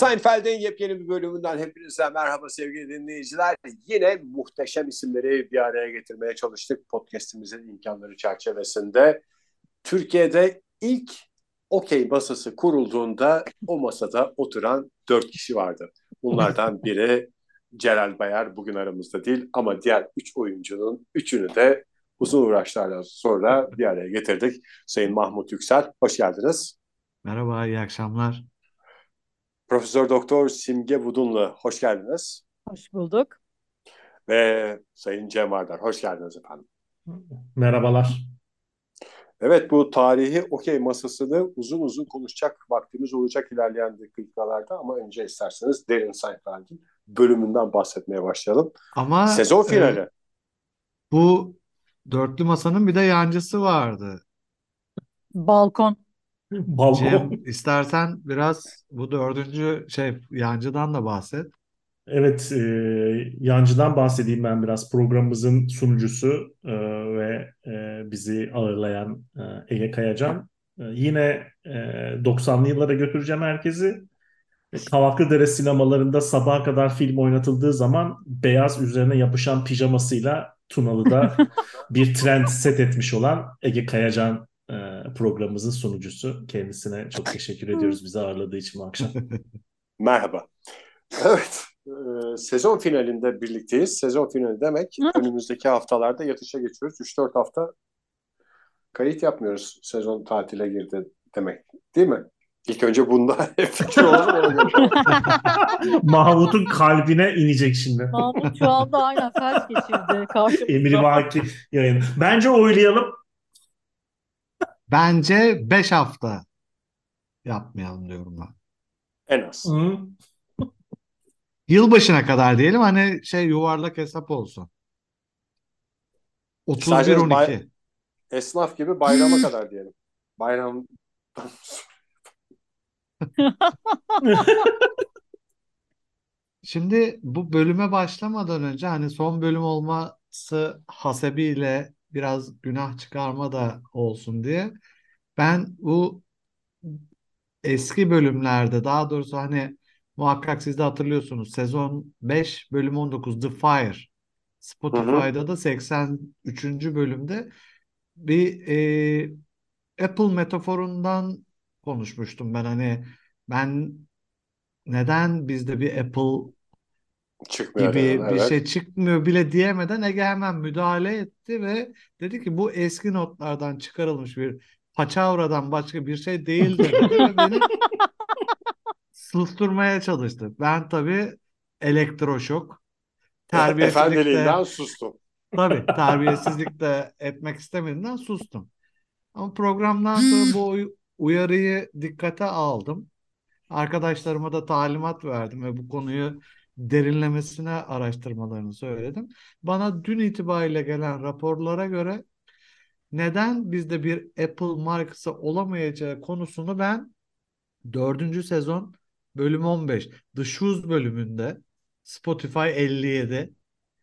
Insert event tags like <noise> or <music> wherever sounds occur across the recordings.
Seinfeld'in yepyeni bir bölümünden hepinize merhaba sevgili dinleyiciler. Yine muhteşem isimleri bir araya getirmeye çalıştık podcastimizin imkanları çerçevesinde. Türkiye'de ilk okey masası kurulduğunda o masada oturan dört kişi vardı. Bunlardan biri Celal Bayar bugün aramızda değil ama diğer üç oyuncunun üçünü de uzun uğraşlardan sonra bir araya getirdik. Sayın Mahmut Yüksel, hoş geldiniz. Merhaba, iyi akşamlar. Profesör Doktor Simge Budunlu, hoş geldiniz. Hoş bulduk. Ve Sayın Cem Vardar, hoş geldiniz efendim. Merhabalar. Evet, bu tarihi okey masasını uzun uzun konuşacak vaktimiz olacak ilerleyen dakikalarda ama önce isterseniz Derin Seinfeld'in bölümünden bahsetmeye başlayalım. Ama Sezon finali. e, bu dörtlü masanın bir de yancısı vardı. Balkon. <laughs> Cem, istersen biraz bu dördüncü şey yancıdan da bahset. Evet, e, Yancı'dan bahsedeyim ben biraz. Programımızın sunucusu e, ve e, bizi ağırlayan e, Ege Kayacan. E, yine e, 90'lı yıllara götüreceğim herkesi. E, Kavaklıdere sinemalarında sabaha kadar film oynatıldığı zaman beyaz üzerine yapışan pijamasıyla Tunalı'da <laughs> bir trend set etmiş olan Ege Kayacan programımızın sunucusu. Kendisine çok teşekkür ediyoruz bizi ağırladığı için bu akşam. <laughs> Merhaba. Evet, e, sezon finalinde birlikteyiz. Sezon finali demek önümüzdeki haftalarda yatışa geçiyoruz. 3-4 hafta kayıt yapmıyoruz. Sezon tatile girdi demek değil mi? İlk önce bunda <laughs> fikir olalım. <laughs> Mahmut'un kalbine inecek şimdi. Mahmut şu anda aynen felç geçirdi. Karşımızda. Emri vaki yayın. Bence oylayalım. Bence beş hafta yapmayalım diyorum ben. en az. Hı. Yılbaşına kadar diyelim hani şey yuvarlak hesap olsun. İsterseniz 31-12. bay- Esnaf gibi bayrama kadar diyelim. Bayram <laughs> <laughs> Şimdi bu bölüme başlamadan önce hani son bölüm olması hasebiyle biraz günah çıkarma da olsun diye ben bu eski bölümlerde daha doğrusu hani muhakkak siz de hatırlıyorsunuz sezon 5 bölüm 19 The Fire Spotify'da da 83. bölümde bir e, Apple metaforundan konuşmuştum ben hani ben neden bizde bir Apple çıkmıyor. gibi yani, bir evet. şey çıkmıyor bile diyemeden Ege hemen müdahale etti ve dedi ki bu eski notlardan çıkarılmış bir paçavradan başka bir şey değildir <laughs> ve beni susturmaya çalıştı. Ben tabii elektroşok, terbiyesizlikte Efendiliğinden sustum. tabii <laughs> terbiyesizlikte etmek istemediğinden sustum. Ama programdan sonra bu uy- uyarıyı dikkate aldım. Arkadaşlarıma da talimat verdim ve bu konuyu derinlemesine araştırmalarını söyledim. Bana dün itibariyle gelen raporlara göre neden bizde bir Apple markası olamayacağı konusunu ben dördüncü sezon bölüm 15 The Shoes bölümünde Spotify 57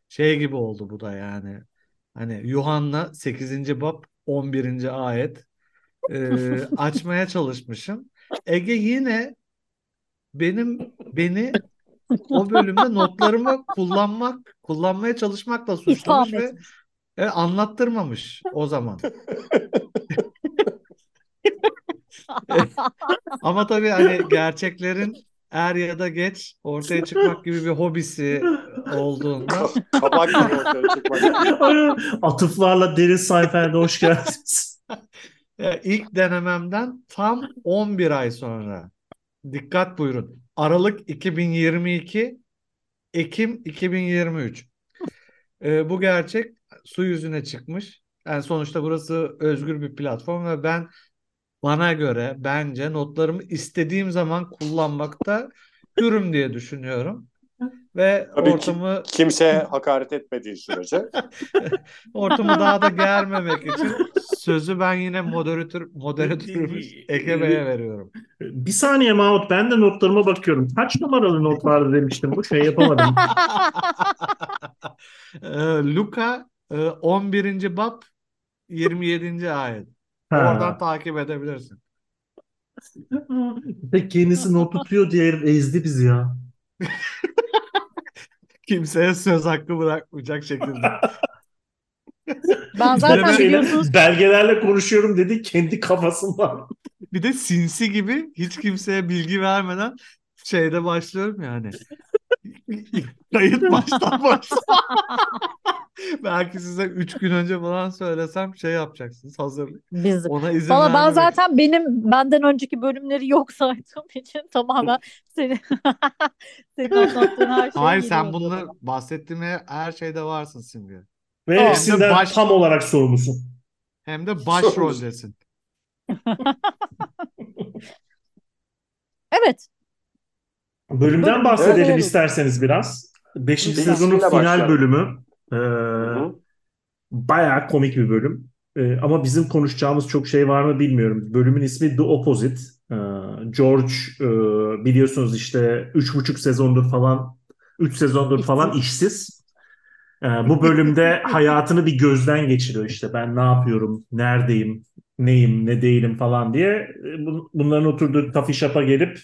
şey gibi oldu bu da yani. Hani Yuhanna 8. bab 11. ayet e, <laughs> açmaya çalışmışım. Ege yine benim beni o bölümde notlarımı kullanmak, kullanmaya çalışmakla İtham suçlamış ve etmiş. e, anlattırmamış o zaman. <laughs> Ama tabii hani gerçeklerin er ya da geç ortaya çıkmak gibi bir hobisi olduğunda Kabak gibi ortaya çıkmak. <laughs> Atıflarla derin sayfaya hoş geldiniz. e, ilk denememden tam 11 ay sonra dikkat buyurun. Aralık 2022, Ekim 2023. E, bu gerçek su yüzüne çıkmış. Yani sonuçta burası özgür bir platform ve ben bana göre bence notlarımı istediğim zaman kullanmakta hürüm diye düşünüyorum. Ve Tabii ki ortamı kimseye hakaret etmediği sürece. <laughs> ortamı daha da germemek için sözü ben yine moderatör moderatörümüz Ege Bey'e veriyorum. Bir saniye Mahmut ben de notlarıma bakıyorum. Kaç numaralı not vardı demiştim bu şey yapamadım. <laughs> Ee, Luka e, 11. bab 27. ayet. Ha. Oradan takip edebilirsin. Tek kendisi not tutuyor diye ezdi bizi ya. <laughs> Kimseye söz hakkı bırakmayacak şekilde. Ben zaten biliyorsunuz belgelerle konuşuyorum dedi kendi kafasından. Bir de sinsi gibi hiç kimseye bilgi vermeden şeyde başlıyorum yani. Kayıt baştan başla. <laughs> Belki size üç gün önce falan söylesem şey yapacaksınız hazırlık. biz Ona izin Valla ben zaten benim benden önceki bölümleri yok saydığım için tamamen senin senin <laughs> anlattığın her şeyi Hayır sen bunları bahsettiğim her- şeyde varsın Simge. Ve Aa. hepsinden Baş- tam olarak sorumlusun. Hem de başroldesin. <laughs> Evet. Bölümden Bölüm- bahsedelim Evet. isterseniz biraz. Beşinci Bir sezonun final başlayalım. bölümü. Ee, Hı. bayağı komik bir bölüm. Ee, ama bizim konuşacağımız çok şey var mı bilmiyorum. Bölümün ismi The Opposite. Ee, George e, biliyorsunuz işte üç buçuk sezondur falan, üç sezondur falan işsiz. Ee, bu bölümde <laughs> hayatını bir gözden geçiriyor işte. Ben ne yapıyorum, neredeyim, neyim, ne değilim falan diye. Ee, bun- Bunların oturduğu shop'a gelip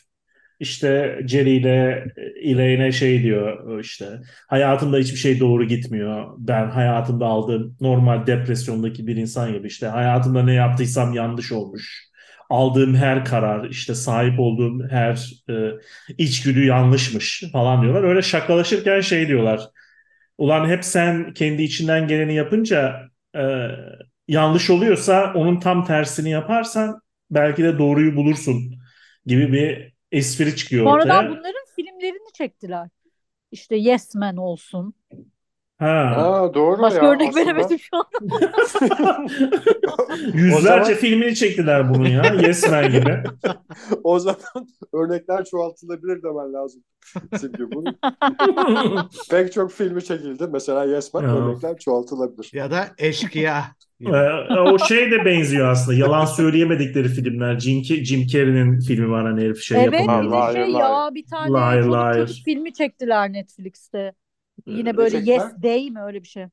işte Jerry ile Elaine şey diyor işte hayatımda hiçbir şey doğru gitmiyor. Ben hayatımda aldığım normal depresyondaki bir insan gibi işte hayatımda ne yaptıysam yanlış olmuş. Aldığım her karar işte sahip olduğum her e, içgüdü yanlışmış falan diyorlar. Öyle şakalaşırken şey diyorlar. Ulan hep sen kendi içinden geleni yapınca e, yanlış oluyorsa onun tam tersini yaparsan belki de doğruyu bulursun gibi bir espri çıkıyor Sonradan ortaya. bunların filmlerini çektiler. İşte Yes Man olsun. Ha. Aa, doğru Başka ya örnek aslında. veremedim şu an. <laughs> Yüzlerce zaman- filmini çektiler bunun ya. Yes Man gibi. <laughs> o zaman örnekler çoğaltılabilir demen lazım. Simge bunun. <laughs> Pek çok filmi çekildi. Mesela Yes Man Ya. örnekler çoğaltılabilir. Ya da eşkıya. Ee, o şey de benziyor aslında. Yalan söyleyemedikleri filmler. Jim, Jim Carrey'nin filmi var hani herif şey Evet yapamıyor. bir de şey liar. ya bir tane Liar, çocuk liar. çocuk filmi çektiler Netflix'te. Yine Ne böyle çektiler? Yes Day mi öyle bir şey.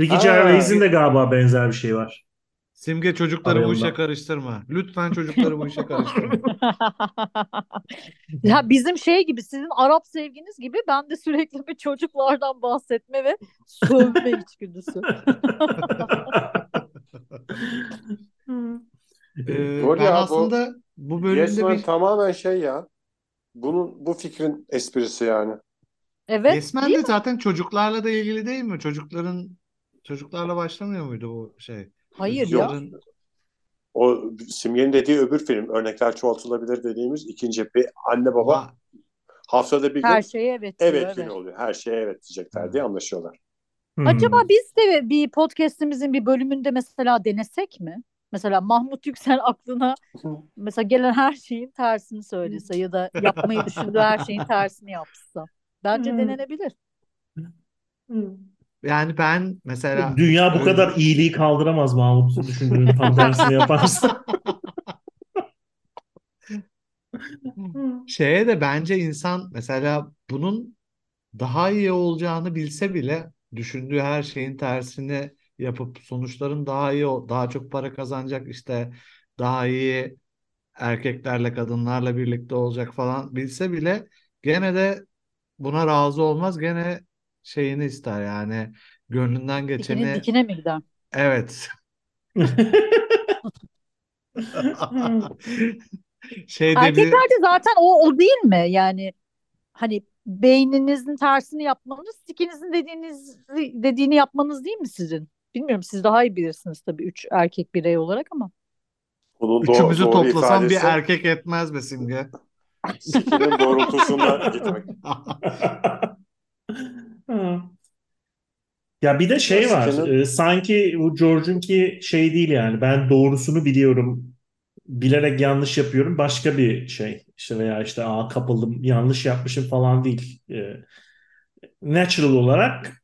Ricky. Gervais'in de galiba benzer bir şey var. Simge çocukları bu Arayalım işe karıştırma. Lütfen çocukları bu işe <laughs> karıştırma. Ya bizim şey gibi sizin Arap sevginiz gibi ben de sürekli bir çocuklardan bahsetme ve sövme <laughs> içgüdüsü. <laughs> Ee, Doğru ben ya, bu aslında bu bölümde Yes bir tamamen şey ya. Bunun bu fikrin esprisi yani. Evet Yes Man değil de mi? zaten çocuklarla da ilgili değil mi? Çocukların çocuklarla başlamıyor muydu bu şey? Hayır ya. Çocukların O Simge'nin dediği öbür film örnekler çoğaltılabilir dediğimiz ikinci bir anne baba Ama haftada bir gün Her şeye evet diyor, evet evet. günü oluyor. Her şeye evet diyecekler diye anlaşıyorlar. Hmm. Acaba biz de bir podcast'imizin bir bölümünde mesela denesek mi? Mesela Mahmut Yüksel <laughs> aklına mesela gelen her şeyin tersini söylese ya da yapmayı düşündüğü her şeyin tersini yapsa. Bence Hmm. denenebilir. yani ben mesela Dünya bu kadar iyiliği kaldıramaz Mahmut düşündüğünün tam <laughs> tersini yaparsa. <laughs> şeye de bence insan mesela bunun daha iyi olacağını bilse bile düşündüğü her şeyin tersini yapıp sonuçların daha iyi daha çok para kazanacak işte daha iyi erkeklerle kadınlarla birlikte olacak falan bilse bile gene de buna razı olmaz gene şeyini ister yani gönlünden geçeni dikine mi gider? evet <laughs> <laughs> şey dedi Erkeklerde zaten o, o değil mi? Yani hani beyninizin tersini yapmanız, dikinizin dediğiniz dediğini yapmanız değil mi sizin? Bilmiyorum siz daha iyi bilirsiniz tabii üç erkek birey olarak ama. Bunun üçümüzü doğru toplasam bir ifadesi erkek etmez be Simge Sikinin doğrultusunda gitmek. <laughs> Ya bir de şey var. Sikenin- e, sanki bu George'unki şey değil yani. Ben doğrusunu biliyorum. Bilerek yanlış yapıyorum. Başka bir şey. İşte veya işte aa kapıldım yanlış yapmışım falan değil. E, natural olarak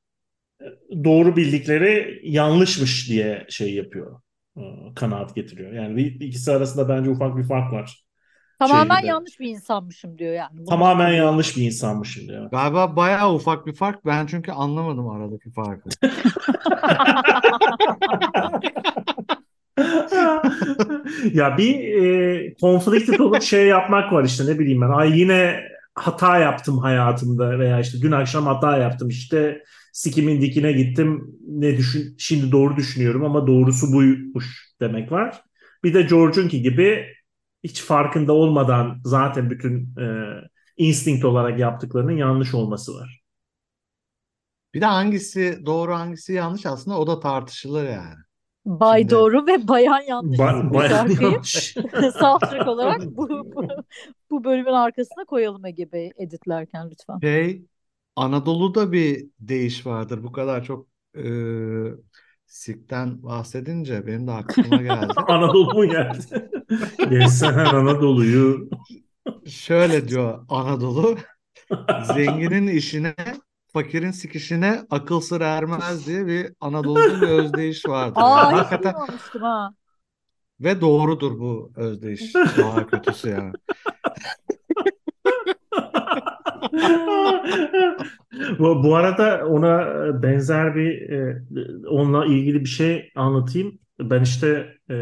e, doğru bildikleri yanlışmış diye şey yapıyor. E, kanaat getiriyor. Yani bir- ikisi arasında bence ufak bir fark var. Tamamen yanlış bir insanmışım diyor yani. Bunu Tamamen yanlış bir insanmışım diyor. Galiba bayağı ufak bir fark. Ben çünkü anlamadım aradaki farkı. <laughs> <laughs> ya bir e, conflicted olup <laughs> şey yapmak var işte ne bileyim ben. Ay yine hata yaptım hayatımda veya işte dün akşam hata yaptım işte sikimin dikine gittim ne düşün şimdi doğru düşünüyorum ama doğrusu buymuş demek var. Bir de George'unki gibi hiç farkında olmadan zaten bütün e, instinct olarak yaptıklarının yanlış olması var. Bir de hangisi doğru hangisi yanlış aslında o da tartışılır yani. Bay Şimdi- doğru ve bayan yanlış Ba isimli bayağı şarkıyı yanlış. <laughs> soundtrack olarak <laughs> bu, bu, bu bölümün arkasına koyalım Ege Bey editlerken lütfen. Şey Anadolu'da bir deyiş vardır. Bu kadar çok e, Sik'ten bahsedince benim de aklıma geldi. <laughs> Anadolu mu geldi? Gezsen Anadolu'yu. Şöyle diyor Anadolu. Zenginin işine, fakirin sikişine akıl sır ermez <laughs> diye bir Anadolu'da bir özdeyiş vardır. Aa Yani hakikaten ha. ve doğrudur bu özdeyiş. Daha kötüsü yani. bu, bu arada ona benzer bir e, onunla ilgili bir şey anlatayım. Ben işte e,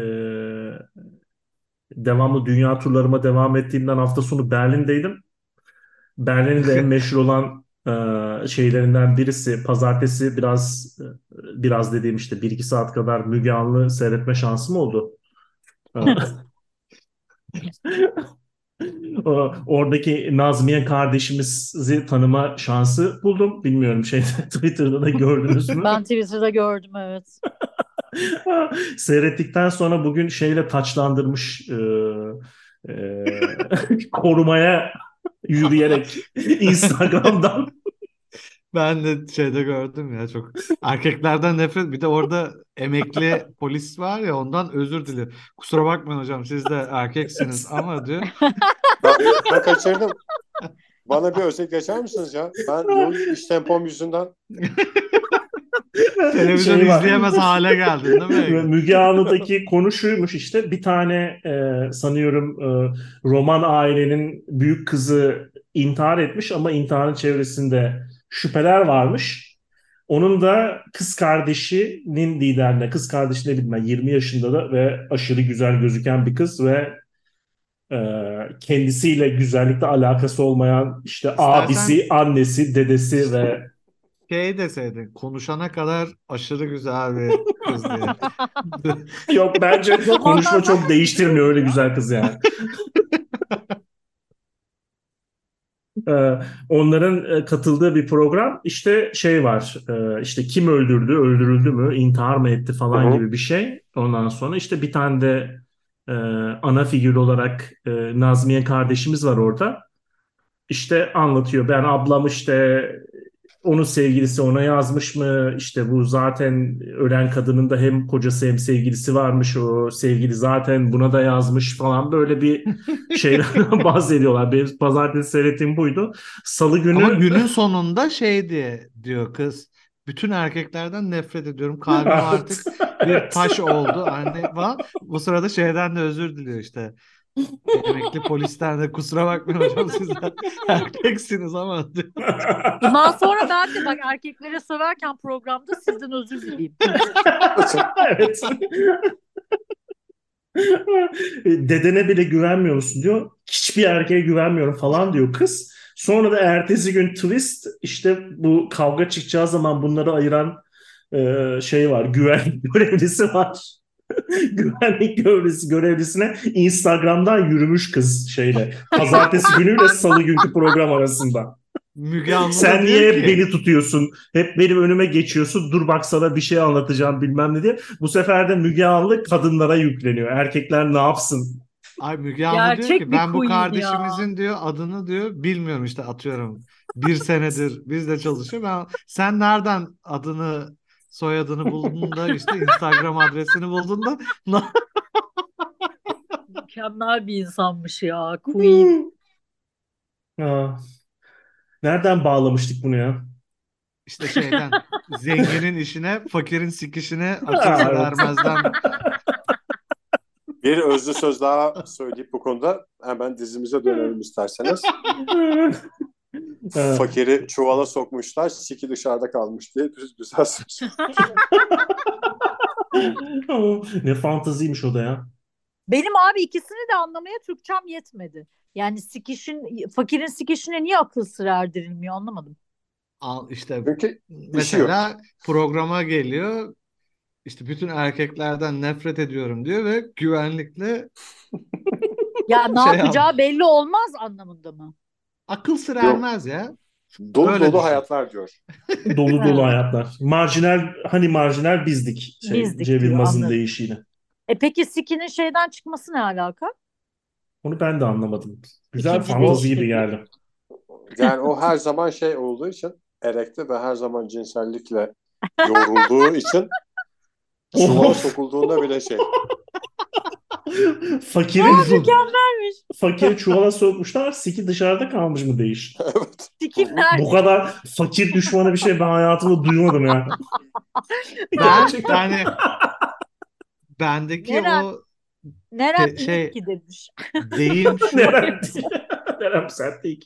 devamlı dünya turlarıma devam ettiğimden hafta sonu Berlin'deydim. Berlin'in de en <laughs> meşhur olan e, şeylerinden birisi pazartesi biraz e, biraz dediğim işte bir iki saat kadar Müge Anlı seyretme şansım oldu. E, <laughs> Oradaki Nazmiye kardeşimizi tanıma şansı buldum. Bilmiyorum şeyde <laughs> Twitter'da da gördünüz mü? Ben Twitter'da gördüm evet. <laughs> Seyrettikten sonra bugün şeyle taçlandırmış e, e, korumaya yürüyerek Instagram'dan. Ben de şeyde gördüm ya çok erkeklerden nefret bir de orada emekli polis var ya ondan özür diliyor. Kusura bakmayın hocam siz de erkeksiniz ama diyor. Ben, ben kaçırdım. Bana bir özet geçer misiniz ya? Ben yoğun iş tempom yüzünden Televizyon Şey var. izleyemez hale geldin değil mi? <laughs> Müge Anlı'daki konu şuymuş işte bir tane e, sanıyorum e, Roman ailenin büyük kızı intihar etmiş ama intiharın çevresinde şüpheler varmış. Onun da kız kardeşinin liderine, kız kardeşi ne bileyim ben 20 yaşında da ve aşırı güzel gözüken bir kız ve e, kendisiyle güzellikle alakası olmayan işte İstersen- abisi, annesi, dedesi ve Şey deseydin konuşana kadar aşırı güzel bir kız diye. <laughs> yok bence konuşma çok değiştirmiyor öyle güzel kız yani. <laughs> Ee, onların e, katıldığı bir program. İşte şey var e, işte kim öldürdü öldürüldü mü intihar mı etti falan Hı hı. gibi bir şey. Ondan sonra işte bir tane de e, ana figür olarak Nazmiye kardeşimiz var orada. İşte anlatıyor. Ben ablam işte onun sevgilisi ona yazmış mı işte bu zaten ölen kadının da hem kocası hem sevgilisi varmış o sevgili zaten buna da yazmış falan böyle bir <laughs> şeylerden <laughs> bahsediyorlar. Benim pazartesi seyrettiğim buydu. Salı günü Ama günün sonunda şey diye diyor kız. Bütün erkeklerden nefret ediyorum. Kalbim <laughs> artık bir taş oldu. Anne falan. Bu sırada şeyden de özür diliyor işte. Emekli polisten de kusura bakmayın hocam siz de erkeksiniz ama. Bundan sonra ben de bak erkeklere söverken programda sizden özür dileyeyim. evet. Dedene bile güvenmiyor musun diyor. Hiçbir erkeğe güvenmiyorum falan diyor kız. Sonra da ertesi gün twist işte bu kavga çıkacağı zaman bunları ayıran e, şey var. Güvenlik görevlisi var. <laughs> Güvenlik görevlisi görevlisine Instagram'dan yürümüş kız şeyle. Pazartesi günüyle salı günkü program arasında. Müge Sen niye ki, beni tutuyorsun? Hep benim önüme geçiyorsun. Dur bak sana bir şey anlatacağım bilmem ne diye. Bu sefer de Müge Anlı kadınlara yükleniyor. Erkekler ne yapsın? Ay Müge Anlı diyor ki ben bu queen ya." kardeşimizin diyor adını diyor bilmiyorum işte atıyorum bir senedir bizle çalışıyor. Ben sen nereden adını soyadını buldun da işte <laughs> Instagram adresini buldun da na- <laughs> Mükemmel bir insanmış ya. Queen. Aa, nereden bağlamıştık bunu ya? işte şeyden <laughs> zenginin işine fakirin sikişine akıl sır evet. ermezden bir özlü söz daha söyleyip bu konuda hemen dizimize dönelim isterseniz. Fakiri çuvala sokmuşlar, siki dışarıda kalmış diye düz güzel söz. <laughs> ne fantaziymiş o da ya. Benim abi ikisini de anlamaya Türkçem yetmedi. Yani sikişin, fakirin sikişine niye akıl sır erdirilmiyor anlamadım. Al işte Çünkü yok. mesela programa geliyor. İşte bütün erkeklerden nefret ediyorum diyor ve güvenlikle Ya ne Şey yapacağı belli olmaz anlamında mı? Akıl sır ermez ya. Dolu Öyle dolu düşün. hayatlar diyor. <laughs> Dolu dolu hayatlar. Marjinal hani marjinal bizdik. Şey, Bizdik Cem Yılmaz'ın deyişiyle. E peki sikinin şeyden çıkması ne alaka? Onu ben de anlamadım. Güzel İkinci fantazi gibi değişik. geldi. Yani o her zaman şey olduğu için erekte ve her zaman cinsellikle yoğrulduğu için çuvala sokulduğunda bile şey. <laughs> <laughs> Fakiri, Mükemmelmiş. fakiri çuvala sokmuşlar. Siki dışarıda kalmış mı değiş? evet. Sikim nerede? Bu kadar fakir düşmanı bir şey ben hayatımda duymadım ya. <laughs> Ben Gerçekten. yani bendeki Neren? o Neren Şey- şey- ki demiş. deyim <laughs> şu Nerem, nerem sert değil.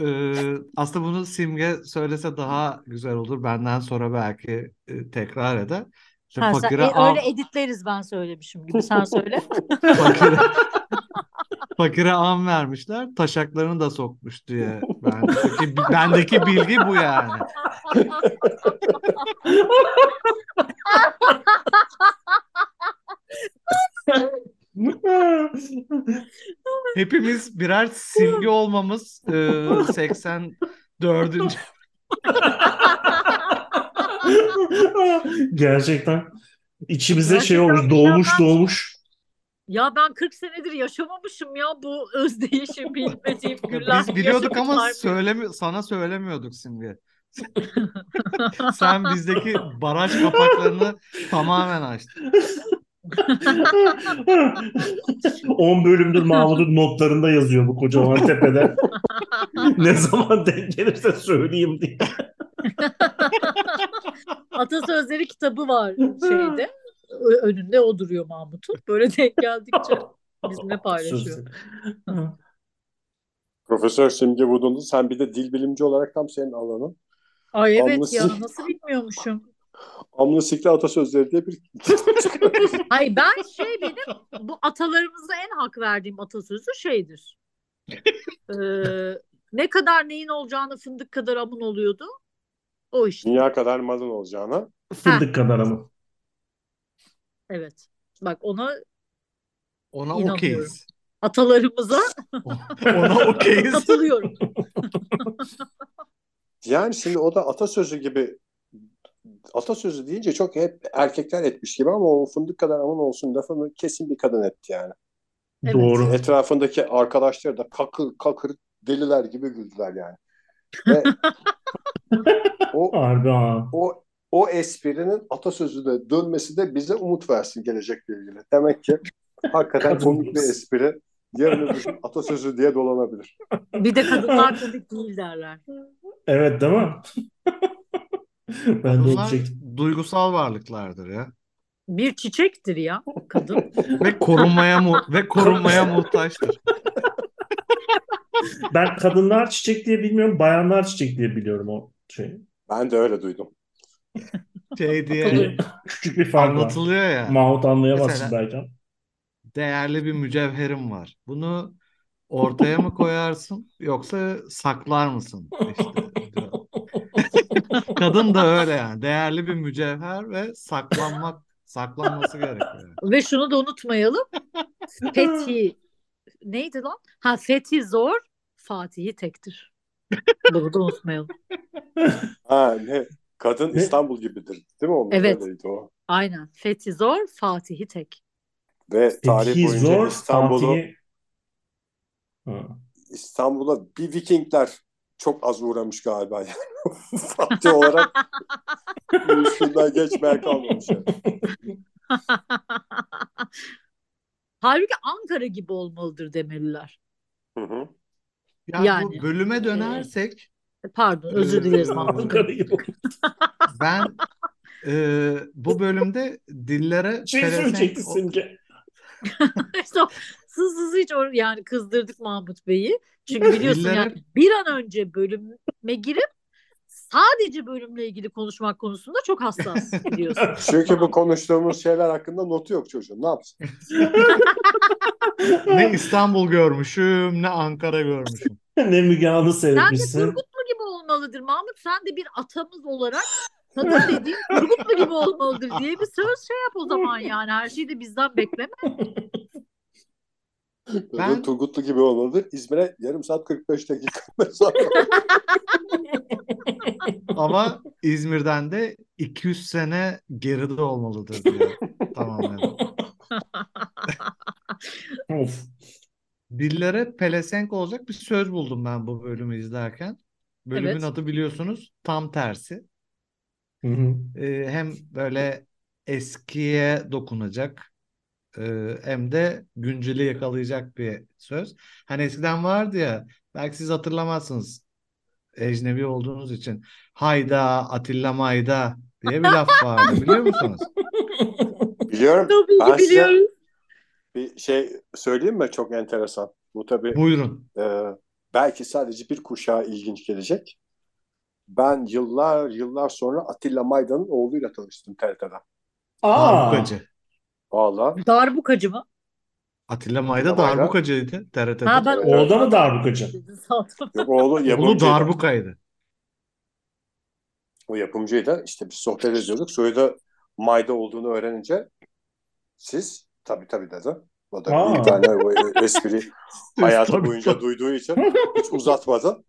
Ee, aslında bunu Simge söylese daha güzel olur. Benden sonra belki e, tekrar eder. İşte Ha, sen, fakire e, am, öyle editleriz ben söylemişim gibi sen söyle. <laughs> <laughs> fakire, fakire am vermişler. Taşaklarını da sokmuş diye. Bendeki, bendeki bilgi bu yani. Hepimiz birer simge olmamız e, 84. <laughs> <laughs> Gerçekten. İçimize şey Gerçekten olmuş, doğmuş mükemmel. doğmuş. Ya ben 40 senedir yaşamamışım ya bu özdeğişi bilmediğim güller. Biz biliyorduk ama yaşamışlar. söylemi sana söylemiyorduk Simge. <laughs> Sen bizdeki baraj kapaklarını tamamen açtın. 10 bölümdür Mahmut'un notlarında yazıyor bu kocaman tepede. <laughs> ne zaman denk gelirse söyleyeyim diye. <laughs> Atasözleri kitabı var şeyde. Önünde o duruyor Mahmut'un. Böyle denk geldikçe <laughs> bizimle paylaşıyor. Profesör Simge Vudunlu sen bir de dil bilimci olarak tam senin alanın. Ay evet Anlasın. ya nasıl bilmiyormuşum. Amlısikli atasözleri diye bir <laughs> Ay ben şey benim bu atalarımıza en hak verdiğim atasözü şeydir. Ee, ne kadar neyin olacağını fındık kadar amın oluyordu. O işte. dünya kadar malın olacağına. Fındık kadar ama. Evet. Bak ona Ona okeyiz. atalarımıza Ona okeyiz. <laughs> katılıyorum. <laughs> Yani şimdi o da atasözü gibi atasözü deyince çok hep erkekler etmiş gibi ama o fındık kadar aman olsun lafını kesin bir kadın etti yani. Evet. Doğru. Etrafındaki arkadaşları da kakır kakır deliler gibi güldüler yani. <laughs> Ve o <laughs> Harbi ha. o o esprinin atasözüne dönmesi de bize umut versin gelecekle ilgili. Demek ki hakikaten komik bir espri yarın öbür gün atasözü diye dolanabilir. Bir de kadınlar <laughs> komik değil derler. Evet değil mi? <laughs> ben de Bunlar olacaktım. duygusal varlıklardır ya. Bir çiçektir ya kadın. Ve korunmaya mu ve korunmaya muhtaçtır. Ben kadınlar çiçek diye bilmiyorum, bayanlar çiçek diye biliyorum o şey. Ben de öyle duydum. Şey diye. Küçük bir fark var. anlatılıyor ya. Mahmut anlayamazsın Mesela- belki. ama. Değerli bir mücevherim var. Bunu ortaya mı koyarsın yoksa saklar mısın? İşte. <laughs> Kadın da öyle yani. Değerli bir mücevher ve saklanmak saklanması gerekiyor. Ve şunu da unutmayalım. Fethi neydi lan? Ha Fethi zor, Fatih'i tektir. Bunu da unutmayalım. <laughs> Ha ne? Kadın Ne? İstanbul gibidir. Değil mi onun Evet. öyleydi o? Aynen. Fethi zor, Fatih'i tek. Ve tarih Fethi boyunca zor, İstanbul'u Fatih'i... İstanbul'a bir Vikingler çok az uğramış galiba yani. <laughs> Fatih olarak üstünden geçmeye kalmamış. yani. <laughs> Halbuki Ankara gibi olmalıdır demeliler. Hı hı. Ya Yani. bu bölüme dönersek Pardon, özür dileriz Ee, gibi. <laughs> ben e, bu bölümde dillere <laughs> Şey söyleyecekti Simge. <laughs> Sız sız hiç or- yani kızdırdık Mahmut Bey'i. Çünkü biliyorsun Dillere- yani bir an önce bölüme girip sadece bölümle ilgili konuşmak konusunda çok hassas <laughs> biliyorsun. Çünkü bu konuştuğumuz şeyler hakkında notu yok çocuğun. Ne yapsın? Ne İstanbul görmüşüm, ne Ankara görmüşüm. <laughs> Ne Müge Anlı Sen de seyretmişsin. Turgutlu gibi olmalıdır Mahmut. Sen de bir atamız olarak kadın dediğin Turgutlu gibi olmalıdır diye bir söz şey yap o zaman yani. Her şeyi de bizden bekleme. Ben- Turgutlu gibi olmalıdır. İzmir'e yarım saat 45 dakika mesafe. <laughs> Ama İzmir'den de 200 sene geride olmalıdır diyor. Tamamen. Of. Dillere pelesenk olacak bir söz buldum ben bu bölümü izlerken. Bölümün Evet. adı biliyorsunuz tam tersi. Hı hı. Ee, hem böyle eskiye dokunacak e, hem de günceli yakalayacak bir söz. Hani eskiden vardı ya belki siz hatırlamazsınız ecnebi olduğunuz için. Hayda Atilla Mayda diye bir laf vardı biliyor musunuz? <laughs> Biliyorum. Tabii Ben ki size- biliyoruz. Bir şey söyleyeyim mi? Çok enteresan. Bu tabii Buyurun. e, belki sadece bir kuşağa ilginç gelecek. Ben yıllar yıllar sonra Atilla Maydan'ın oğluyla tanıştım TRT'de. Aa. Darbukacı. Vallahi. Darbukacı mı? Atilla Mayda Mayda. darbukacıydı TRT'de. Ha ben Evet. Orada mı darbukacı? <laughs> Yok, oğlu Oğlu yapımcıydı. darbukaydı. O yapımcıydı. İşte biz sohbet ediyorduk. Sonra da Mayda olduğunu öğrenince siz tabii tabii dedi. O da Aa. bir tane o espri <laughs> hayatı Tabii, boyunca tabii. duyduğu için <laughs> hiç uzatmadı.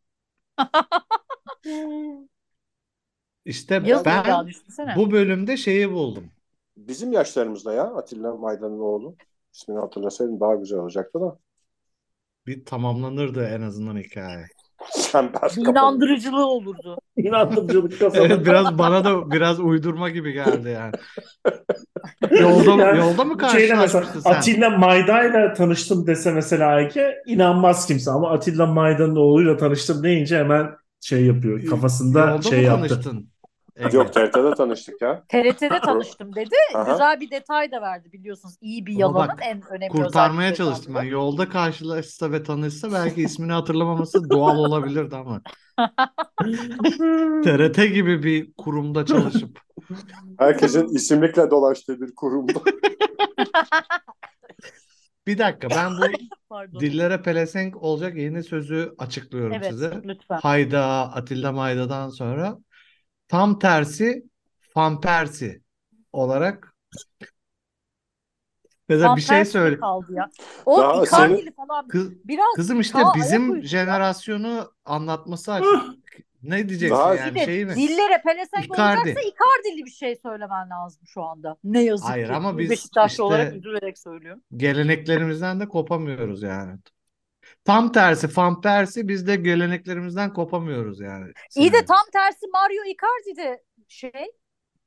İşte Yazın ben ya düşünsene. bu bölümde şeyi buldum. Bizim yaşlarımızda ya Atilla Maydan'ın oğlu. İsmini hatırlasaydım daha güzel olacaktı da. Bir tamamlanırdı en azından hikaye. Sen ben inandırıcılığı olurdu. İnandırıcılık <laughs> kazandı. Evet biraz bana da biraz uydurma gibi geldi yani. Yolda <laughs> Yani yolda mı mesela karşılaşmıştın sen? Atilla Mayda'yla tanıştım dese mesela Ayke inanmaz kimse ama Atilla Mayda'nın oğluyla tanıştım deyince hemen şey yapıyor kafasında Yolda şey mı yaptı. tanıştın? Ege? Yok TRT'de tanıştık ya. TRT'de tanıştım dedi. Aha. Güzel bir detay da verdi biliyorsunuz. İyi bir yalanın bak, en önemli Kurtarmaya çalıştım ben. Yolda karşılaşsa ve tanışsa belki ismini hatırlamaması doğal olabilirdi ama. <laughs> TRT gibi bir kurumda çalışıp Herkesin isimlikle dolaştığı bir kurumda. <laughs> bir dakika ben bu dillere pelesenk olacak yeni sözü açıklıyorum Evet size. lütfen. Hayda Atilla Mayda'dan sonra tam tersi Fampersi olarak mesela bir şey söyle. kaldı ya. O <laughs> Daha Icardi'li falan Kız, biraz kızım işte bizim jenerasyonu anlatması açık. Ne diyeceksin Daha- yani şey mi? dillere pelesenk Icardi. olacaksa Icardi'li bir şey söylemen lazım şu anda. Ne yazık Hayır ki. ama Bir biz Beşiktaşlı işte- olarak üzülerek söylüyorum. Geleneklerimizden de kopamıyoruz yani. Tam tersi Fampersi biz de geleneklerimizden kopamıyoruz yani. İyi de tam tersi Mario Icardi de şey.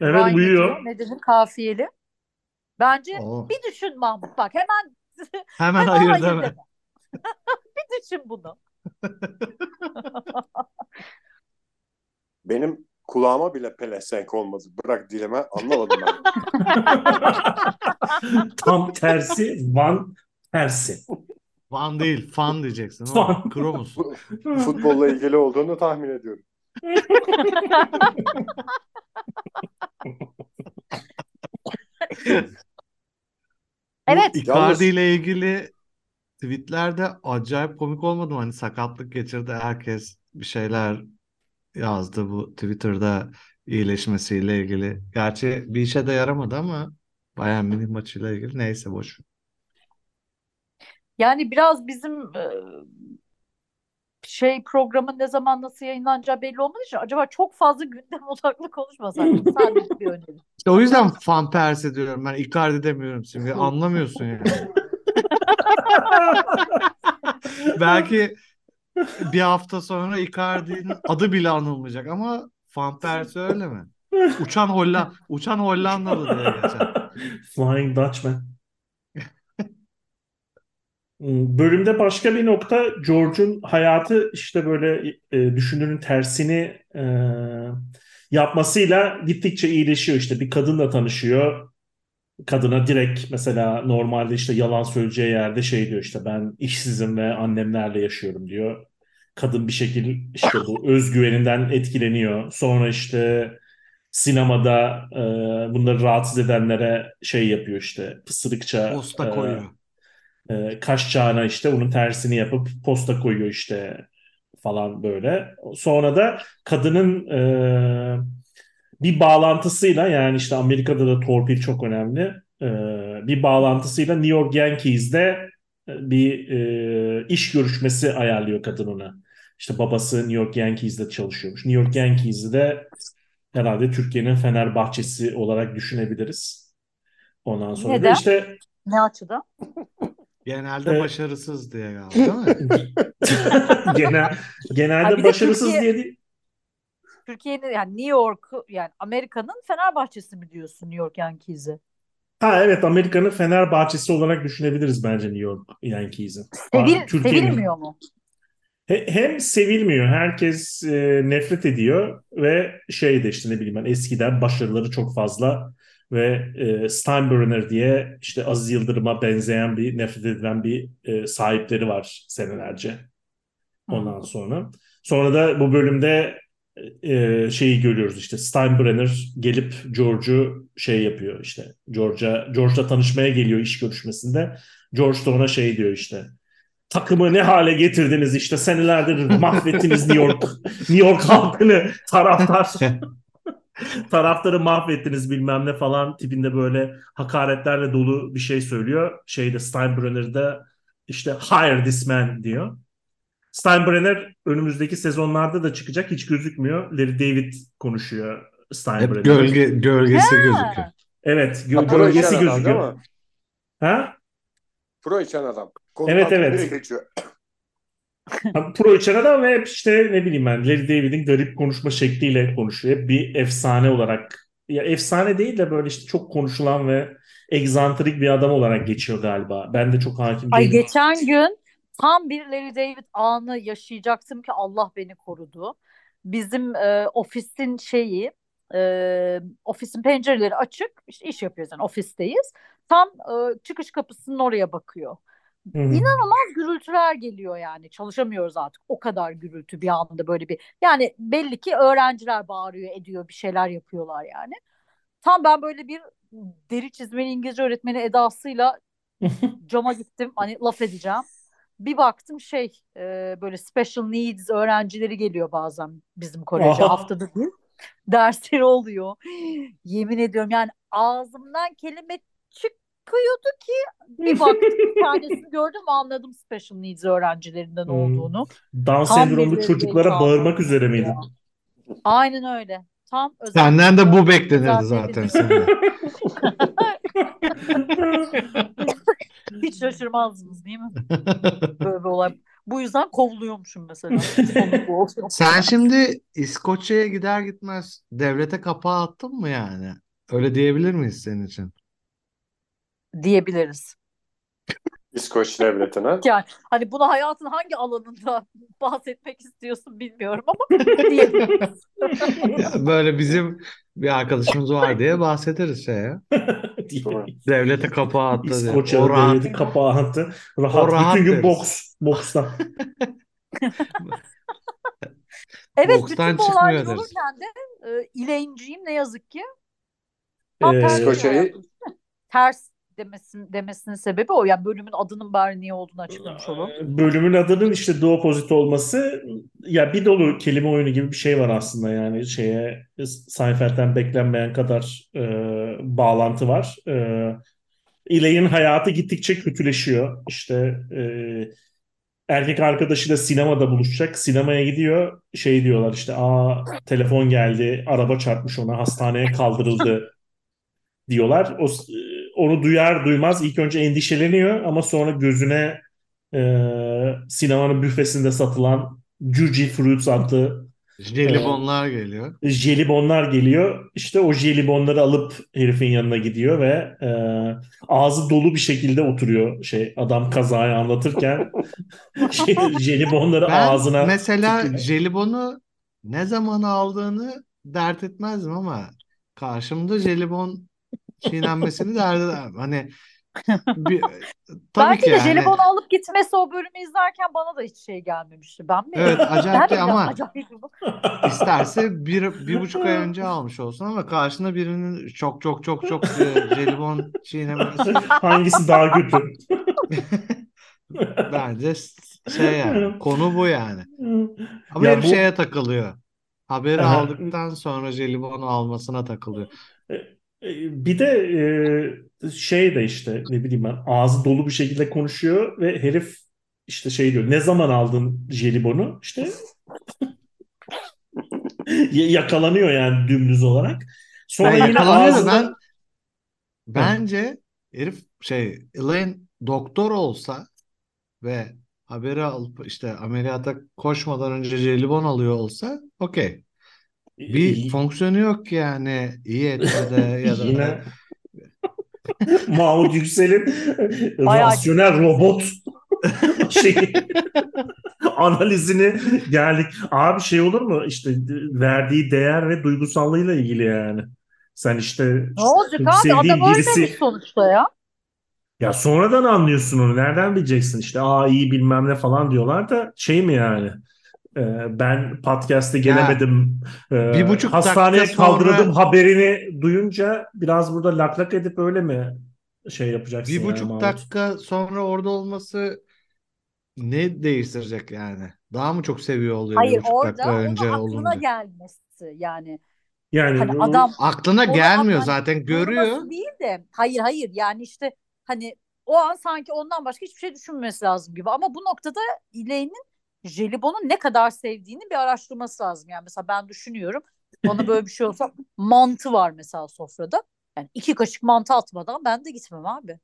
Evet rhyme uyuyor. ediyor. Ne denir kafiyeli. Bence Oo, bir düşün Mahmut bak hemen <laughs> hemen hemen hayır hayır deme. deme. <laughs> bir düşün bunu. <laughs> Benim kulağıma bile pelesenk olmadı. Bırak dileme anlamadım ben. Tam tersi Van tersi. Van değil, fan diyeceksin. Fan. Kromus. Futbolla ilgili olduğunu tahmin ediyorum. Evet. Icardi ile ilgili tweetlerde acayip komik olmadı mı? Hani sakatlık geçirdi herkes bir şeyler yazdı bu Twitter'da iyileşmesiyle ilgili. Gerçi bir işe de yaramadı ama Bayern Münih maçıyla ilgili neyse boş. Yani biraz bizim e, şey programın ne zaman nasıl yayınlanacağı belli olmadığı için acaba çok fazla gündem <laughs> odaklı konuşmasak mı? Sadece bir öneri. İşte o yüzden Van Persie diyorum ben Icardi demiyorum şimdi anlamıyorsun yani. <laughs> Belki bir hafta sonra Icardi'nin adı bile anılmayacak ama Van Persie öyle mi? Uçan Hollanda, uçan Hollandalı diye geçer. Flying Dutchman. Bölümde başka bir nokta George'un hayatı işte böyle e, düşündüğünün tersini e, yapmasıyla gittikçe iyileşiyor. İşte bir kadınla tanışıyor. Kadına direkt mesela normalde işte yalan söyleyeceği yerde şey diyor işte ben işsizim ve annemlerle yaşıyorum diyor. kadın bir şekilde işte bu özgüveninden etkileniyor. Sonra işte sinemada e, bunları rahatsız edenlere şey yapıyor işte pısırıkça Posta e, koyuyor. e, kaş çağına işte onun tersini yapıp posta koyuyor işte falan böyle. Sonra da kadının e, bir bağlantısıyla yani işte Amerika'da da torpil çok önemli. E, bir bağlantısıyla New York Yankees'de e, bir e, iş görüşmesi ayarlıyor kadın ona. İşte babası New York Yankees'de çalışıyormuş. New York Yankees'i de herhalde Türkiye'nin Fenerbahçesi olarak düşünebiliriz. Ondan sonra Neden? işte Ne açıdan? <laughs> Genelde Evet. başarısız diye galiba değil mi? <laughs> genel genelde de başarısız Türkiye- diye değil. Türkiye'nin yani New York'u yani Amerika'nın Fenerbahçesi mi diyorsun New York Yankees'i? Ha evet Amerika'nın Fenerbahçesi olarak düşünebiliriz bence New York Yankees'i. Sevil, sevilmiyor mu? He- Hem sevilmiyor, herkes e, nefret ediyor ve şey de işte ne bileyim ben eskiden başarıları çok fazla ve e, Steinbrenner diye işte Aziz Yıldırım'a benzeyen bir nefret edilen bir e, sahipleri var senelerce. Ondan sonra. Sonra da bu bölümde e, şeyi görüyoruz işte Steinbrenner gelip George'u şey yapıyor işte George'a George'la tanışmaya geliyor iş görüşmesinde. George da ona şey diyor işte takımı ne hale getirdiniz işte senelerdir mahvettiniz New York <laughs> New York halkını taraftar <laughs> taraftarı mahvettiniz bilmem ne falan tipinde böyle hakaretlerle dolu bir şey söylüyor. Şeyde Steinbrenner'da işte hire this man diyor. Steinbrenner önümüzdeki sezonlarda da çıkacak hiç gözükmüyor. Larry David konuşuyor Hep Steinbrenner'ı. gölge gölgesi gözüküyor. Evet, gö- Ha, gölgesi adam gözüküyor. mi? Ha? Pro içen adam. Konu Evet, evet. Pro içen adam ve hep işte ne bileyim ben Larry David'in garip konuşma şekliyle konuşuyor. Hep bir efsane olarak ya efsane değil de böyle işte çok konuşulan ve egzantrik bir adam olarak geçiyor galiba. Ben de çok hakim Ay değilim. geçen gün tam bir Larry David anı yaşayacaktım ki Allah beni korudu. Bizim e, ofisin şeyi, e, ofisin pencereleri açık, işte iş yapıyoruz yani ofisteyiz. Tam e, çıkış kapısının oraya bakıyor. Hı hı. İnanılmaz gürültüler geliyor yani. Çalışamıyoruz artık. O kadar gürültü bir anda böyle bir. Yani belli ki öğrenciler bağırıyor, ediyor, bir şeyler yapıyorlar yani. Tam ben böyle bir deri çizmeli İngilizce öğretmeni edasıyla <laughs> cama gittim. Hani laf edeceğim. Bir baktım şey e, böyle special needs öğrencileri geliyor bazen bizim koleje haftada bir. Dersleri oluyor. <gasps> Yemin ediyorum yani ağzımdan kelime çıkıyordu ki bir baktım bir tanesini <laughs> gördüm anladım special needs öğrencilerinden Hmm. olduğunu. Down sendromlu çocuklara bağırmak üzere ya. miydin? Aynen öyle. Tam özel Senden de bu beklenirdi zaten. <laughs> Hiç şaşırmazdınız değil mi? Böyle bir olay. Bu yüzden kovuluyormuşum mesela. <laughs> Sen şimdi İskoçya'ya gider gitmez devlete kapağı attın mı yani? Öyle diyebilir miyiz senin için? Diyebiliriz. İskoç devletine. <laughs> Yani hani bunu hayatın hangi alanında <laughs> bahsetmek istiyorsun bilmiyorum ama diyebiliriz. <laughs> Ya böyle bizim bir arkadaşımız var diye bahsederiz şeye. Doğru. Devlete kapağı attı diye. İskoçya rahat. devleti kapağı attı. Rahat. O rahat Bütün gün deriz. boks. Bokstan. Evet Bokstan bütün bu deriz. olurken de e, İleynciyim ne yazık ki. Ee, İskoçya'yı- hayatım. Ters demesin, demesinin sebebi o. Yani bölümün adının bari niye olduğunu açıklamış olalım. Bölümün adının işte The Opposite olması ya bir dolu kelime oyunu gibi bir şey var aslında yani şeye Seinfeld'den beklenmeyen kadar e, bağlantı var. E, Elaine'in hayatı gittikçe kötüleşiyor. İşte e, erkek arkadaşıyla sinemada buluşacak. Sinemaya gidiyor. Şey diyorlar işte aa telefon geldi, araba çarpmış ona, hastaneye kaldırıldı <laughs> diyorlar. O, onu duyar duymaz ilk önce endişeleniyor ama sonra gözüne e, sinemanın büfesinde satılan Juji Fruits adlı Jelibonlar geliyor. jelibonlar geliyor. İşte o jelibonları alıp herifin yanına gidiyor ve e, ağzı dolu bir şekilde oturuyor şey adam kazayı anlatırken <laughs> şey, jelibonları Ben ağzına mesela tıkıyor. jelibonu ne zaman aldığını dert etmezdim ama karşımda jelibon çiğnenmesini dert ederim. Hani Bir, <laughs> tabii Belki ki de yani. jelibon alıp gitmesi o bölümü izlerken bana da hiç şey gelmemişti. Ben mi? Evet acayip mi ama acayip bu? isterse bir, bir buçuk ay <laughs> önce almış olsun ama karşında birinin çok çok çok çok e, jelibon çiğnemesi <laughs> Hangisi daha kötü? bence şey yani konu bu yani. Ama Ya herif bu- şeye takılıyor. Haberi aldıktan sonra jelibonu almasına takılıyor. E, Bir de e, şey de işte ne bileyim ben ağzı dolu bir şekilde konuşuyor ve herif işte şey diyor ne zaman aldın jelibonu işte <laughs> yakalanıyor yani dümdüz olarak. Sonra Ben yine ağzından ben bence herif şey Elaine doktor olsa ve haberi alıp işte ameliyata koşmadan önce jelibon alıyor olsa okey. Bir fonksiyonu yok yani iyi etkide <laughs> ya da yine <laughs> Mahmut Yüksel'in Bayağı rasyonel robot <laughs> şey analizini geldik. Abi şey olur mu işte verdiği değer ve duygusallığıyla ilgili yani. Sen işte Ne olacak abi? Adam birisi sonuçta ya. ya sonradan anlıyorsun onu. Nereden bileceksin işte aa iyi bilmem ne falan diyorlar da şey mi yani? Ee, ben podcast'e gelemedim. Ee, bir buçuk hastaneye dakika sonra- kaldırıldım haberini duyunca biraz burada lak lak edip öyle mi şey yapacaksın bir yani buçuk Mahmut? dakika sonra orada olması ne değiştirecek yani? Daha mı çok seviyor oluyor bir Hayır buçuk orada dakika önce aklına olunca? gelmesi yani. Yani Hani bu- adam Aklına gelmiyor zaten görüyor. Durması değil de hayır hayır yani işte hani o an sanki ondan başka hiçbir şey düşünmemesi lazım gibi ama bu noktada Elaine'in jelibonu ne kadar sevdiğini bir araştırması lazım. Yani mesela ben düşünüyorum bana böyle bir şey olsa <laughs> mantı var mesela sofrada. Yani iki kaşık mantı atmadan ben de gitmem abi.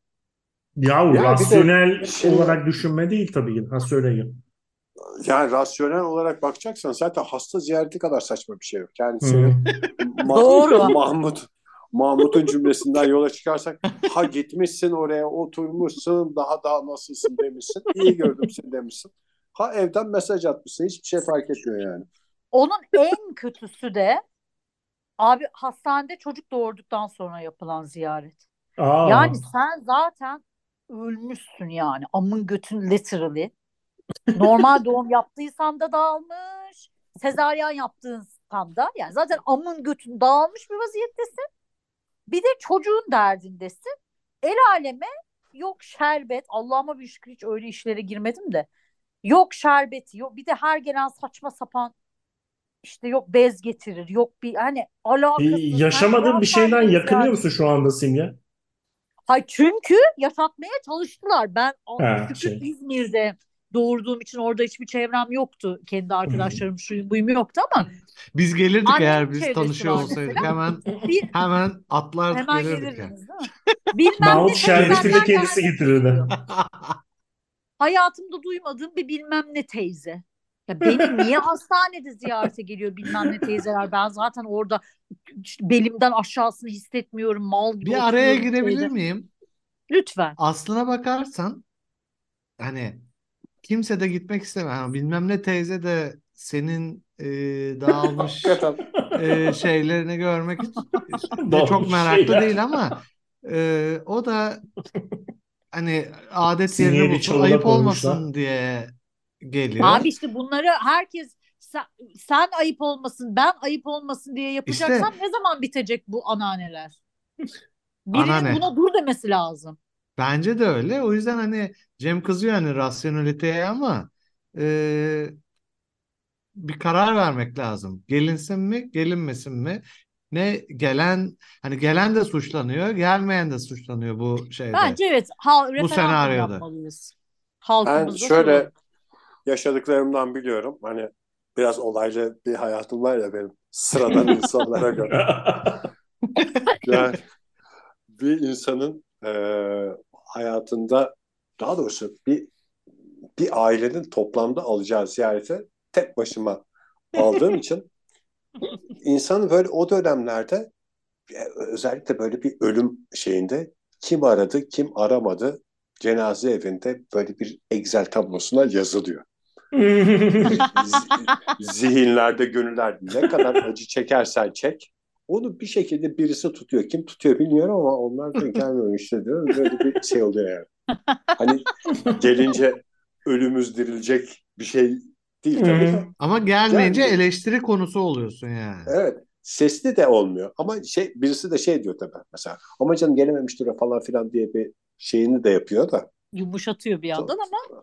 yahu Ya de rasyonel şey- olarak düşünme değil tabii ki. Ha söyleyin. Yani rasyonel olarak bakacaksan zaten hasta ziyareti kadar saçma bir şey yok. Yani senin <laughs> Ma- Doğru. <laughs> Mahmut Mahmut'un cümlesinden yola çıkarsak ha gitmişsin oraya oturmuşsun daha daha nasılsın demişsin. iyi gördüm seni demişsin. Ha evden mesaj atmışsın. Hiçbir şey fark etmiyor yani. Onun en <laughs> kötüsü de abi hastanede çocuk doğurduktan sonra yapılan ziyaret. Aa, Yani sen zaten ölmüşsün yani. Amın götün literally. Normal doğum yaptıysan da dağılmış. Sezaryen yaptıysan da yani zaten amın götün dağılmış bir vaziyettesin. Bir de çocuğun derdindesin. El aleme yok şerbet. Allah'ıma bir şükür hiç öyle işlere girmedim de. Yok şerbeti yok. Bir de her gelen saçma sapan işte yok bez getirir. Yok bir hani alakasız. yaşamadığın bir şeyden yakınıyor ziyaret- musun şu anda Simge? Hayır çünkü yaşatmaya çalıştılar. Ben Ha, şey. İzmir'de doğurduğum için orada hiçbir çevrem yoktu. Kendi arkadaşlarım şuyum buyum yoktu ama Biz gelirdik Annemin eğer biz tanışıyor olsaydık hemen bir hemen atlardık hemen gelirdik yani. gelirdiniz değil mi? Bilmem Mahmut şerbetini kendisi getirirdi. Hayatımda duymadığım bir bilmem ne teyze. Ya beni niye <laughs> hastanede ziyarete geliyor bilmem ne teyzeler? Ben zaten orada işte belimden aşağısını hissetmiyorum. Mal gibi Bir araya girebilir şeyde. miyim? Lütfen. Aslına bakarsan hani kimse de gitmek istemez. Ama bilmem ne teyze de senin e, dağılmış e, şeylerini görmek <laughs> de Dağılmış çok meraklı şeyler. değil ama e, o da hani adet Sineye yerini bulsun ayıp koymuşlar. olmasın diye geliyor. Abi işte bunları herkes sen, sen ayıp olmasın, ben ayıp olmasın diye yapacaksam ne zaman bitecek bu ananeler? <laughs> Birinin Anane. buna dur demesi lazım. Bence de öyle. O yüzden hani Cem kızıyor hani rasyoneliteye ama e, bir karar vermek lazım. Gelinsin mi, gelinmesin mi? Ne gelen hani gelen de suçlanıyor, gelmeyen de suçlanıyor bu şeyde. Bence evet hal, referandum senaryoda. yapmalıyız. Ben şöyle soralım. yaşadıklarımdan biliyorum. Hani biraz olaylı bir hayatım var ya benim sıradan <laughs> insanlara göre. <laughs> Yani bir insanın e, hayatında daha doğrusu bir bir ailenin toplamda alacağı ziyarete tek başıma aldığım <laughs> için insanın böyle o dönemlerde e, özellikle böyle bir ölüm şeyinde kim aradı kim aramadı cenaze evinde böyle bir Excel tablosuna yazılıyor. <laughs> Zihinlerde gönüllerde ne kadar acı çekersen çek Onu bir şekilde birisi tutuyor. Kim tutuyor bilmiyorum ama onlar da gelmiyor işte diyor. Böyle bir şey oluyor yani. Hani gelince ölümüz dirilecek bir şey değil tabii. de. Ama gelmeyince Gelmiyor. eleştiri konusu oluyorsun yani. Evet. Sesli de olmuyor. Ama şey birisi de şey diyor tabii mesela. Ama canım gelememiştir falan filan diye bir şeyini de yapıyor da. Yumuşatıyor bir yandan ama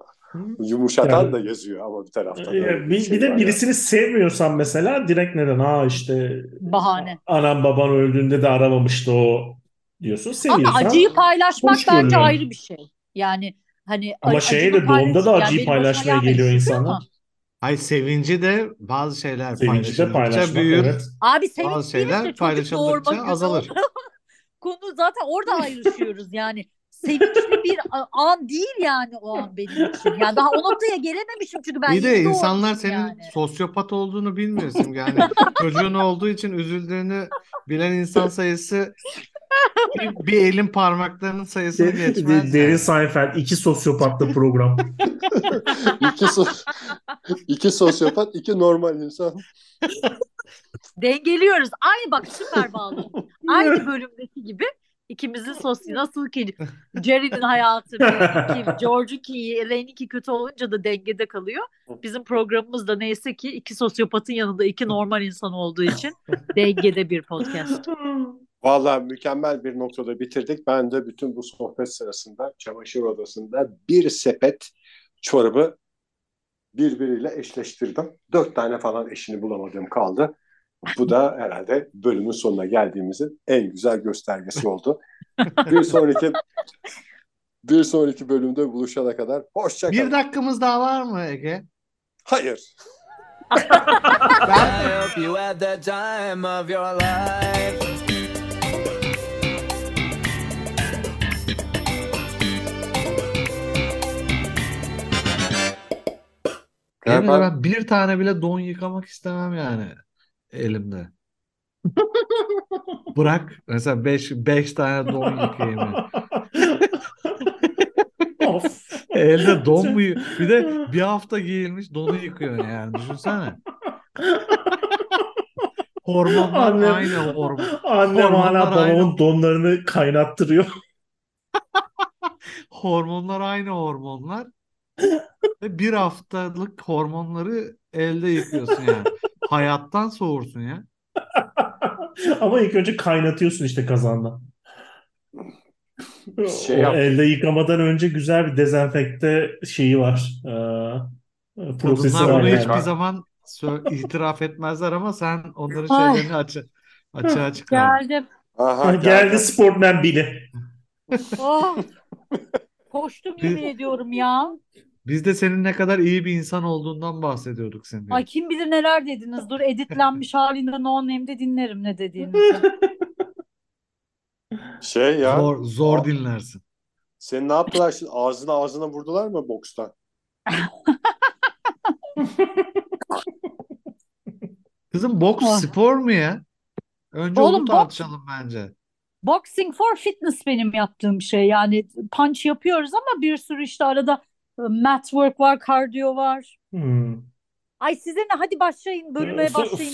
Yumuşatan Yani- da yazıyor ama bir taraftan. Öyle Bir, şey bir de var birisini sevmiyorsan mesela direkt neden? Ha işte bahane. anam baban öldüğünde de aramamıştı o diyorsun. Ama Seviyorsan acıyı paylaşmak bence görünüyor. ayrı bir şey. Yani hani Ama şey acını de doğumda da acıyı yani paylaşmaya geliyor insanlar. ama- Hayır sevinci de bazı şeyler Sevinci de paylaşıldıkça paylaşmak büyür. evet. Abi sevinç Bazı şeyler işte çocuk paylaşıldıkça doğurmak azalır. <laughs> Konu zaten orada ayrışıyoruz yani. Sevinçli bir a- an değil yani o an benim için. Yani daha o noktaya gelememişim çünkü ben Bir de yeni insanlar doğmuşum senin yani. sosyopat olduğunu bilmiyorsun. Yani <laughs> çocuğun olduğu için üzüldüğünü bilen insan sayısı bir, bir elin parmaklarının sayısını De- geçmez. de- Derin yani. Seinfeld iki sosyopatlı program. <laughs> iki, so- iki sosyopat, iki normal insan. Dengeliyoruz. Aynı bak süper bağladım. Aynı <laughs> bölümdeki gibi ikimizin sosyal nasıl ki Jerry'nin hayatı bir, iki, George'unki iyi, Elaine'inki kötü olunca da dengede kalıyor. Bizim programımız da neyse ki iki sosyopatın yanında iki normal insan olduğu için dengede bir podcast. <laughs> Vallahi mükemmel bir noktada bitirdik. Ben de bütün bu sohbet sırasında çamaşır odasında bir sepet çorabı birbiriyle eşleştirdim. Dört tane falan eşini bulamadığım kaldı. Bu da <laughs> herhalde bölümün sonuna geldiğimizin en güzel göstergesi oldu. bir sonraki bir sonraki bölümde buluşana kadar hoşça Bir dakikamız daha var mı Ege? Hayır. <laughs> I hope you had the time of your life. Yemin Ya ben- bir tane bile don yıkamak istemem yani elimde. <laughs> Bırak mesela 5 5 tane don yıkayayım. yani. of. Elde don mu? Bir de <laughs> bir hafta giyilmiş donu yıkıyor yani düşünsene. <laughs> Hormonlar Annem- aynı hormon. Annem hala babamın donlarını kaynattırıyor. Hormonlar aynı hormonlar. Bir haftalık hormonları elde yıkıyorsun yani. Hayattan soğursun ya. <laughs> Ama ilk önce kaynatıyorsun işte kazanda. Şey yap- elde yıkamadan önce güzel bir dezenfekte şeyi var. Ee, prosesi Kadınlar var bunu yani. hiçbir zaman sö- itiraf etmezler ama sen onların Ay. şeylerini açı açığa çıkardın. Geldim. Aha, Geldi sportman Billy. Oh. <laughs> Koştum yemin ediyorum ya. Biz de senin ne kadar iyi bir insan olduğundan bahsediyorduk senin. Ay kim bilir neler dediniz. Dur editlenmiş <laughs> halinde no name'de dinlerim ne dediğinizi. <laughs> Şey ya. Zor, zor Aa. dinlersin. Senin ne yaptılar şimdi? Ağzına ağzına vurdular mı bokstan? <laughs> Kızım boks spor mu ya? Önce Oğlum, onu boks- tartışalım bence. Boxing for fitness benim yaptığım şey. Yani punch yapıyoruz ama bir sürü işte arada e, mat work var, kardiyo var. Hmm. Ay size ne? Hadi başlayın. Bölüme başlayın.